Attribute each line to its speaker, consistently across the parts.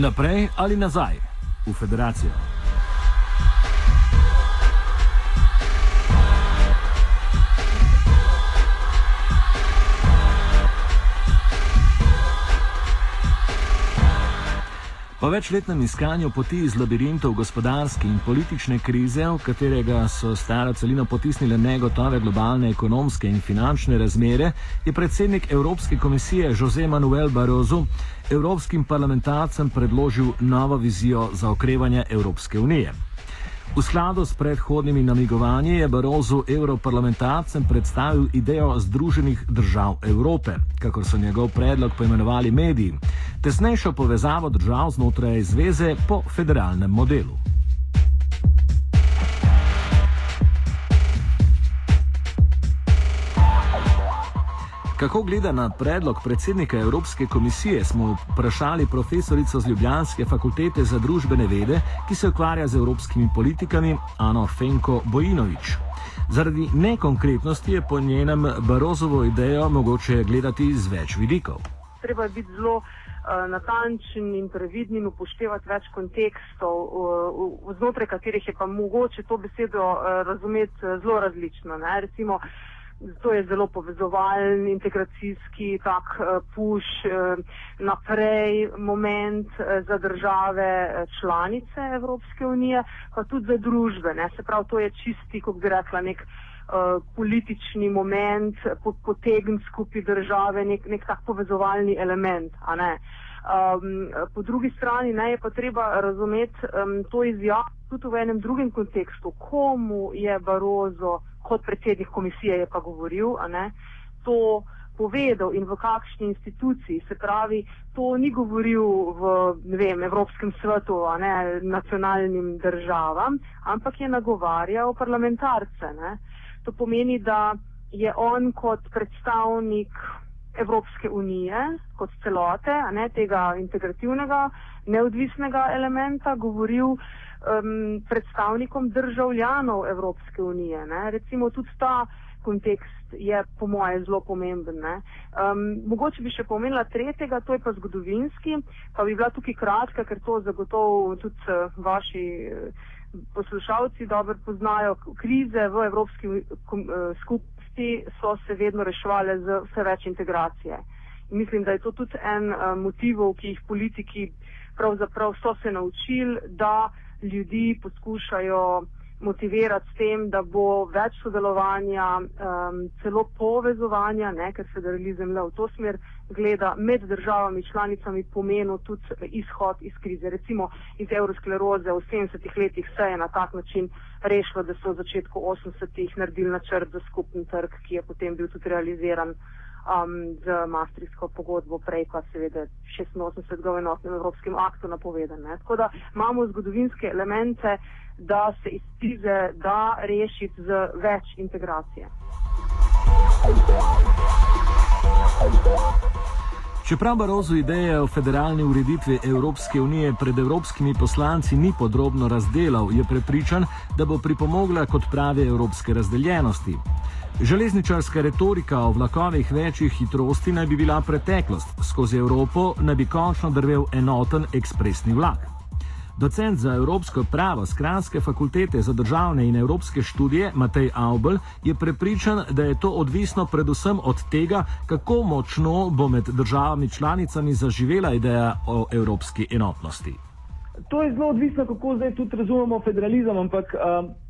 Speaker 1: Naprej ali nazaj v federacijo. Po večletnem iskanju poti iz labirintov gospodarske in politične krize, v katerega so staro celino potisnile negotove globalne ekonomske in finančne razmere, je predsednik Evropske komisije Jose Manuel Barroso evropskim parlamentarcem predložil novo vizijo za okrevanje Evropske unije. V skladu s predhodnimi namigovanji je Barozu europarlamentarcem predstavil idejo Združenih držav Evrope, kako so njegov predlog poimenovali mediji, tesnejšo povezavo držav znotraj zveze po federalnem modelu. Kako gleda na predlog predsednika Evropske komisije, smo vprašali profesorico z Ljubljanske fakultete za družbene vede, ki se ukvarja z evropskimi politikami, Ano Fenko Bojinovič. Zaradi nekonkretnosti je po njenem Barozovo idejo mogoče gledati z več vidikov.
Speaker 2: Treba je biti zelo uh, natančen in previden in upoštevati več kontekstov, uh, znotraj katerih je pa mogoče to besedo uh, razumeti zelo različno. Ne? Recimo, To je zelo povezovalen, integracijski tak uh, push uh, naprej moment uh, za države članice Evropske unije, pa tudi za družbe. Ne? Se pravi, to je čisti, kot bi rekla, nek uh, politični moment, po, potegn skupaj države, nek, nek tak povezovalni element. Um, po drugi strani ne, je pa treba razumeti um, to izjavo tudi v enem drugem kontekstu, komu je Barozo kot predsednik komisije je pa govoril, ne, to povedal in v kakšni instituciji. Se pravi, to ni govoril v vem, Evropskem svetu, ne, nacionalnim državam, ampak je nagovarjal parlamentarce. Ne. To pomeni, da je on kot predstavnik Evropske unije, kot celote, ne, tega integrativnega, neodvisnega elementa, govoril um, predstavnikom državljanov Evropske unije. Ne. Recimo tudi ta kontekst je po moje zelo pomemben. Um, mogoče bi še pomenila tretjega, to je pa zgodovinski, pa bi bila tukaj kratka, ker to zagotovo tudi uh, vaši uh, poslušalci dobro poznajo. Krize v Evropski uh, skupnosti so se vedno reševale z vse več integracije. In mislim, da je to tudi en uh, motivov, ki jih politiki pravzaprav so se naučili, da ljudi poskušajo motivirati s tem, da bo več sodelovanja, um, celo povezovanja, ne, ker federalizem le v to smer gleda med državami članicami pomenu tudi izhod iz krize. Recimo iz euroskleroze v 70-ih letih se je na tak način rešilo, da so v začetku 80-ih naredili načrt za skupni trg, ki je potem bil tudi realiziran um, z Maastrichtsko pogodbo, prej pa seveda 86. v enotnem evropskem aktu napovedan. Ne. Tako da imamo zgodovinske elemente, da se iz krize da rešiti z več integracije.
Speaker 1: Čeprav Barozu ideje o federalni ureditvi Evropske unije pred evropskimi poslanci ni podrobno razdelal, je prepričan, da bo pripomogla k odpravi evropske razdeljenosti. Železničarska retorika o vlakovih večjih hitrosti naj bi bila preteklost, skozi Evropo naj bi končno drvel enoten ekspresni vlak. Docent za evropsko pravo z Kranske fakultete za državne in evropske študije Matej Aubel je prepričan, da je to odvisno predvsem od tega, kako močno bo med državami članicami zaživela ideja o evropski enotnosti.
Speaker 3: To je zelo odvisno, kako zdaj tudi razumemo federalizem, ampak uh,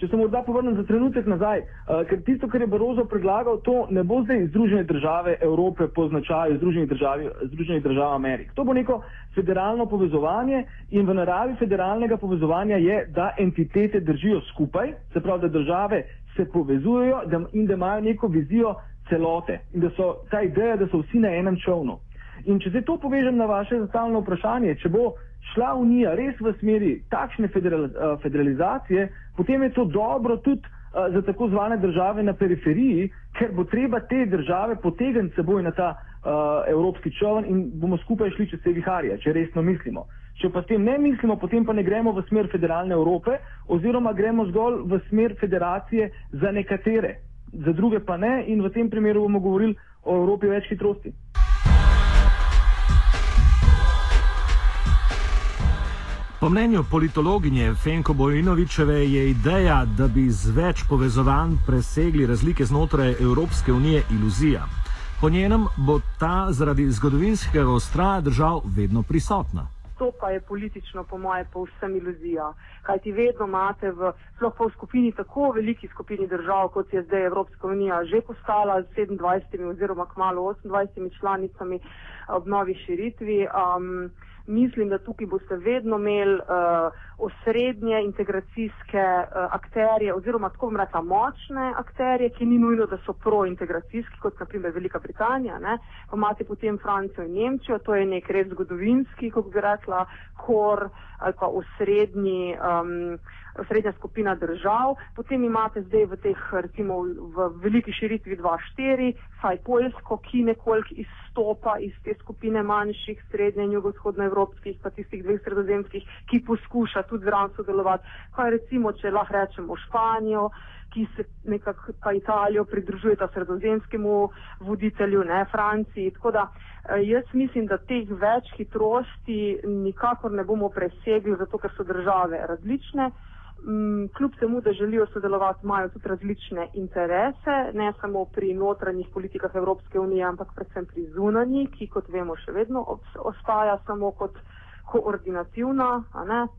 Speaker 3: Če se morda povrnem za trenutek nazaj, uh, ker tisto, kar je Barozo predlagal, to ne bo zdaj Združene države Evrope po značaju Združenih držav, Združenih držav Amerik. To bo neko federalno povezovanje in v naravi federalnega povezovanja je, da entitete držijo skupaj, se pravi, da države se povezujejo in da imajo neko vizijo celote in da so ta ideja, da so vsi na enem čovnu. In če se to povežem na vaše zastavljeno vprašanje, če bo šla Unija res v smeri takšne federal, uh, federalizacije, potem je to dobro tudi uh, za tako zvane države na periferiji, ker bo treba te države potegniti seboj na ta uh, evropski čovn in bomo skupaj šli čez te viharje, če resno mislimo. Če pa s tem ne mislimo, potem pa ne gremo v smer federalne Evrope oziroma gremo zgolj v smer federacije za nekatere, za druge pa ne in v tem primeru bomo govorili o Evropi več hitrosti.
Speaker 1: Po mnenju politologinje Fenko Bojinovičeve je ideja, da bi z več povezovanj presegli razlike znotraj Evropske unije, iluzija. Po njenem bo ta zaradi zgodovinskega ostraja držav vedno prisotna.
Speaker 2: To pa je politično, po moje, povsem iluzija. Kaj ti vedno imate, v, sploh pa v skupini, tako veliki skupini držav, kot je zdaj Evropska unija, že postala z 27 oziroma kmalo 28 članicami ob novi širitvi. Um, mislim, da tukaj boste vedno imeli uh, osrednje integracijske uh, akterje oziroma tako bom rekla močne akterje, ki ni nujno, da so prointegracijski, kot naprimer Velika Britanija, ne? pa imate potem Francijo in Nemčijo, to je nek res zgodovinski, kot bi rekla, kor ali pa osrednji. Um, srednja skupina držav, potem imate zdaj v teh, recimo v veliki širitvi 2-4, saj Poljsko, ki nekoliko izstopa iz te skupine manjših, srednje in jugovzhodnoevropskih, pa tistih dveh sredozemskih, ki poskuša tudi zraven sodelovati. Kaj recimo, če lahko rečemo Španijo, ki se nekako pa Italijo pridružuje ta sredozemskemu voditelju, ne Franciji. Tako da eh, jaz mislim, da teh več hitrosti nikakor ne bomo presegli, zato ker so države različne. Mm, kljub temu, da želijo sodelovati, imajo tudi različne interese, ne samo pri notranjih politikah Evropske unije, ampak predvsem pri zunanjih, ki kot vemo še vedno ostaja samo kot koordinativna,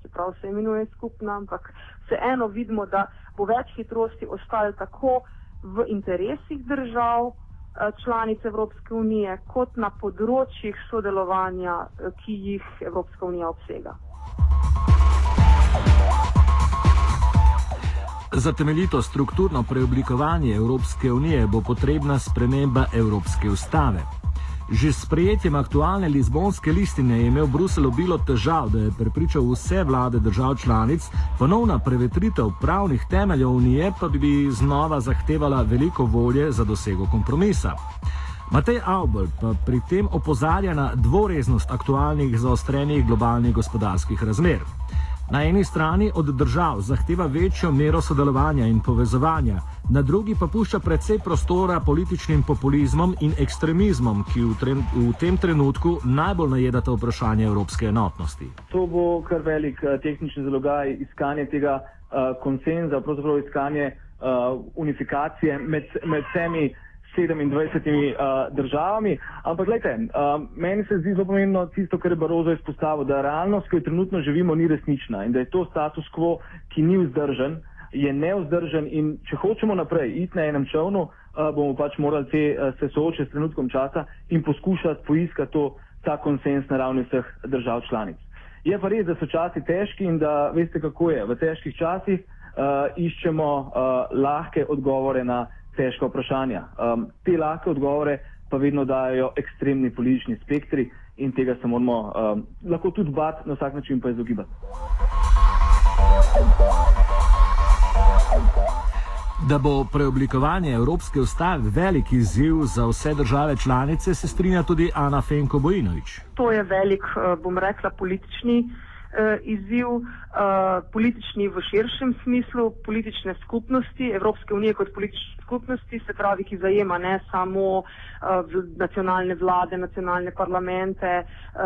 Speaker 2: čeprav se imenuje skupna, ampak vseeno vidimo, da bo več hitrosti ostalo tako v interesih držav eh, članic Evropske unije, kot na področjih sodelovanja, eh, ki jih Evropska unija obsega.
Speaker 1: Za temeljito strukturno preoblikovanje Evropske unije bo potrebna sprememba Evropske ustave. Že s sprejetjem aktualne Lizbonske listine je imel Bruselj obilo težav, da je prepričal vse vlade držav članic, ponovna prevetritev pravnih temeljev unije pa bi znova zahtevala veliko volje za dosego kompromisa. Matej Albert pa pri tem opozarja na dvoreznost aktualnih zaostrenih globalnih gospodarskih razmer. Na eni strani od držav zahteva večjo mero sodelovanja in povezovanja, na drugi pa pušča precej prostora političnim populizmom in ekstremizmom, ki v, tren, v tem trenutku najbolj najedata vprašanje evropske enotnosti.
Speaker 3: To bo kar velik uh, tehnični zalogaj iskanje tega uh, konsenza, pravzaprav iskanje uh, unifikacije med, med vsemi. 27 uh, državami. Ampak, gledajte, uh, meni se zdi zelo pomembno tisto, kar je Barozo izpostavil, da realnost, ki jo trenutno živimo, ni resnična in da je to status quo, ki ni vzdržen, je neuzdržen in če hočemo naprej iti na enem čovnu, uh, bomo pač morali te, uh, se soočiti s trenutkom časa in poskušati poiskati to, ta konsens na ravni vseh držav članic. Je pa res, da so časi težki in da veste, kako je. V težkih časih uh, iščemo uh, lahke odgovore na težka vprašanja. Um, te lahke odgovore pa vedno dajo ekstremni politični spektri in tega se moramo um, lahko tudi bati, na vsak način pa izogibati.
Speaker 1: Da bo preoblikovanje Evropske ustave velik izziv za vse države članice, se strinja tudi Ana Fenko Bojinovič.
Speaker 2: To je velik, eh, bom rekla, politični uh, izziv uh, politični v širšem smislu, politične skupnosti, Evropske unije kot politične skupnosti, se pravi, ki zajema ne samo uh, nacionalne vlade, nacionalne parlamente uh,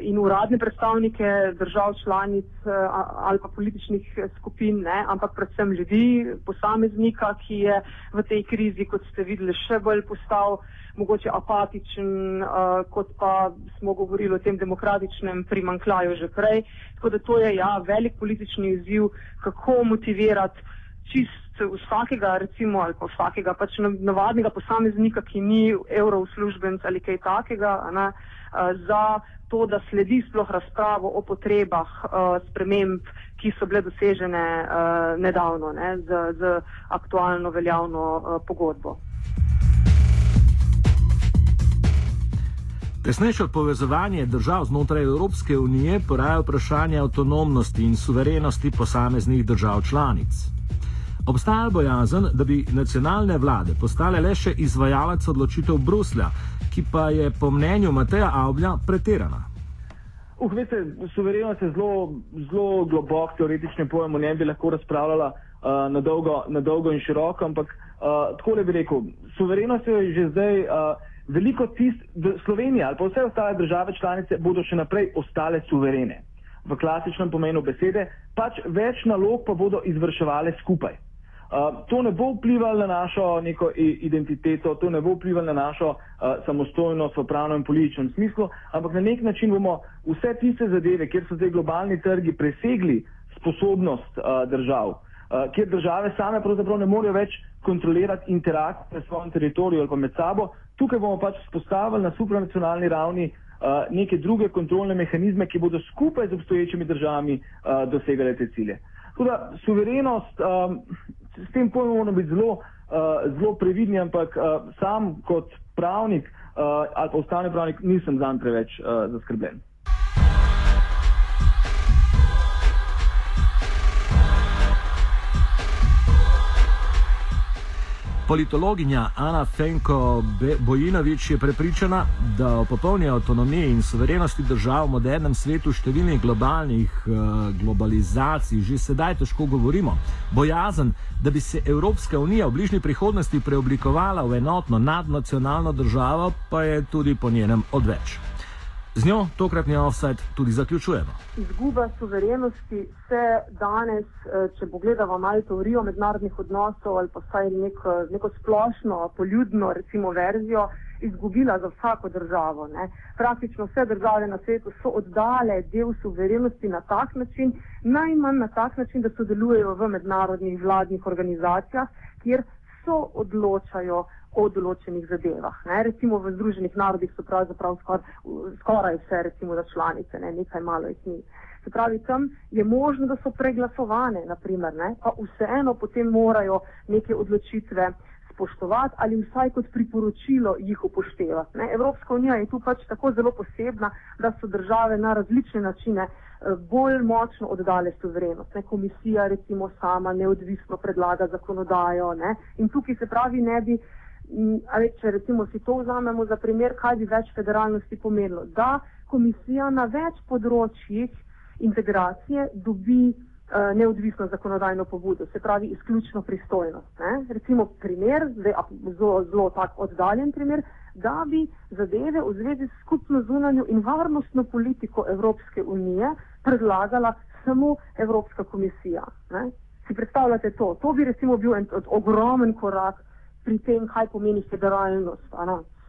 Speaker 2: in uradne predstavnike držav članic uh, ali pa političnih skupin, ne, ampak predvsem ljudi, posameznika, ki je v tej krizi, kot ste videli, še bolj postal mogoče apatičen, uh, kot pa smo govorili o tem demokratičnem primankljaju že prej. Tako da to je ja, velik politični izziv, kako motivirati čist vsakega, recimo, ali pa vsakega pač navadnega posameznika, ki ni evrouslužbenc ali kaj takega, ne, za to, da sledi sploh razpravo o potrebah uh, sprememb, ki so bile dosežene uh, nedavno ne, z, z aktualno veljavno uh, pogodbo.
Speaker 1: Tesnejše povezovanje držav znotraj Evropske unije poraja vprašanje avtonomnosti in suverenosti posameznih držav članic. Obstaja bojazen, da bi nacionalne vlade postale le še izvajalec odločitev Bruslja, ki pa je po mnenju Mateja Avlja pretirana.
Speaker 3: Uh, veste, suverenost je zelo, zelo globok teoretični pojem, o njem bi lahko razpravljala uh, na, dolgo, na dolgo in široko, ampak uh, tako le bi rekel, suverenost je že zdaj. Uh, veliko tist, Slovenija ali pa vse ostale države članice bodo še naprej ostale suverene. v klasičnem pomenu besede, pač več nalog pa bodo izvrševale skupaj. Uh, to ne bo vplivalo na našo neko identiteto, to ne bo vplivalo na našo uh, samostojnost v pravnem in političnem smislu, ampak na nek način bomo vse tiste zadeve, kjer so zdaj globalni trgi presegli sposobnost uh, držav, uh, kjer države same pravzaprav ne morejo več kontrolirati interakcije na svojem teritoriju ali pa med sabo, tukaj bomo pač spostavili na supranacionalni ravni uh, neke druge kontrolne mehanizme, ki bodo skupaj z obstoječimi državami uh, dosegali te cilje. Tako da suverenost. Um, s tem pojmom moramo biti zelo, uh, zelo previdni, ampak uh, sam kot pravnik uh, ali pa ustavni pravnik nisem zanj preveč uh, zaskrbljen.
Speaker 1: Politologinja Ana Fenko Bojinovič je prepričana, da o popolni avtonomiji in suverenosti držav v modernem svetu številnih globalnih uh, globalizacij že sedaj težko govorimo. Bojazen, da bi se Evropska unija v bližnji prihodnosti preoblikovala v enotno nadnacionalno državo, pa je tudi po njenem odveč. Z njo tokratni offset tudi zaključujemo.
Speaker 2: Izguba suverenosti se danes, eh, če pogledamo malo teorijo mednarodnih odnosov ali pa vsaj neko, neko splošno, poljudno recimo verzijo, izgubila za vsako državo. Ne. Praktično vse države na svetu so oddale del suverenosti na tak način, najmanj na tak način, da sodelujejo v mednarodnih vladnih organizacijah, kjer so odločajo o določenih zadevah. Ne. Recimo v Združenih narodih so pravzaprav skor, skoraj vse, recimo za članice, ne. nekaj malo jih ni. Se pravi, tam je možno, da so preglasovane, naprimer, ne. pa vseeno potem morajo neke odločitve spoštovati ali vsaj kot priporočilo jih upoštevati. Ne. Evropska unija je tu pač tako zelo posebna, da so države na različne načine eh, bolj močno oddale suverenost. Ne. Komisija recimo sama neodvisno predlaga zakonodajo ne. in tukaj se pravi ne bi ali če recimo si to vzamemo za primer, kaj bi več federalnosti pomenilo, da komisija na več področjih integracije dobi uh, neodvisno zakonodajno pobudo, se pravi izključno pristojnost. Ne? Recimo primer, zdaj zelo, zelo tak oddaljen primer, da bi zadeve v zvezi s skupno zunanjo in varnostno politiko Evropske unije predlagala samo Evropska komisija. Ne? Si predstavljate to? To bi recimo bil en ogromen korak pri tem, kaj pomeni federalnost.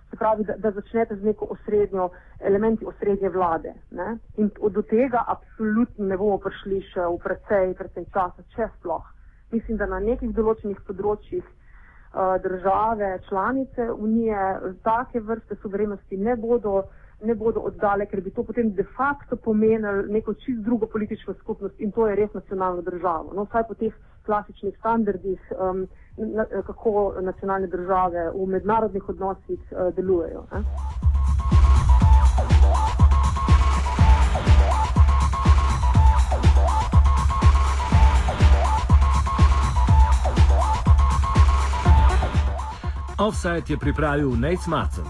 Speaker 2: Se pravi, da, da začnete z neko osrednjo, elementi osrednje vlade. Ne? In do tega absolutno ne bomo prišli še v precej, precej časa, če sploh. Mislim, da na nekih določenih področjih uh, države, članice Unije, take vrste suverenosti ne bodo, ne bodo oddale, ker bi to potem de facto pomenilo neko čist drugo politično skupnost in to je res nacionalno državo. No, vsaj po teh klasičnih standardih. Um, na, kako nacionalne države v mednarodnih odnosih uh, delujejo. Ne?
Speaker 1: Offside je pripravil Nate Smartson.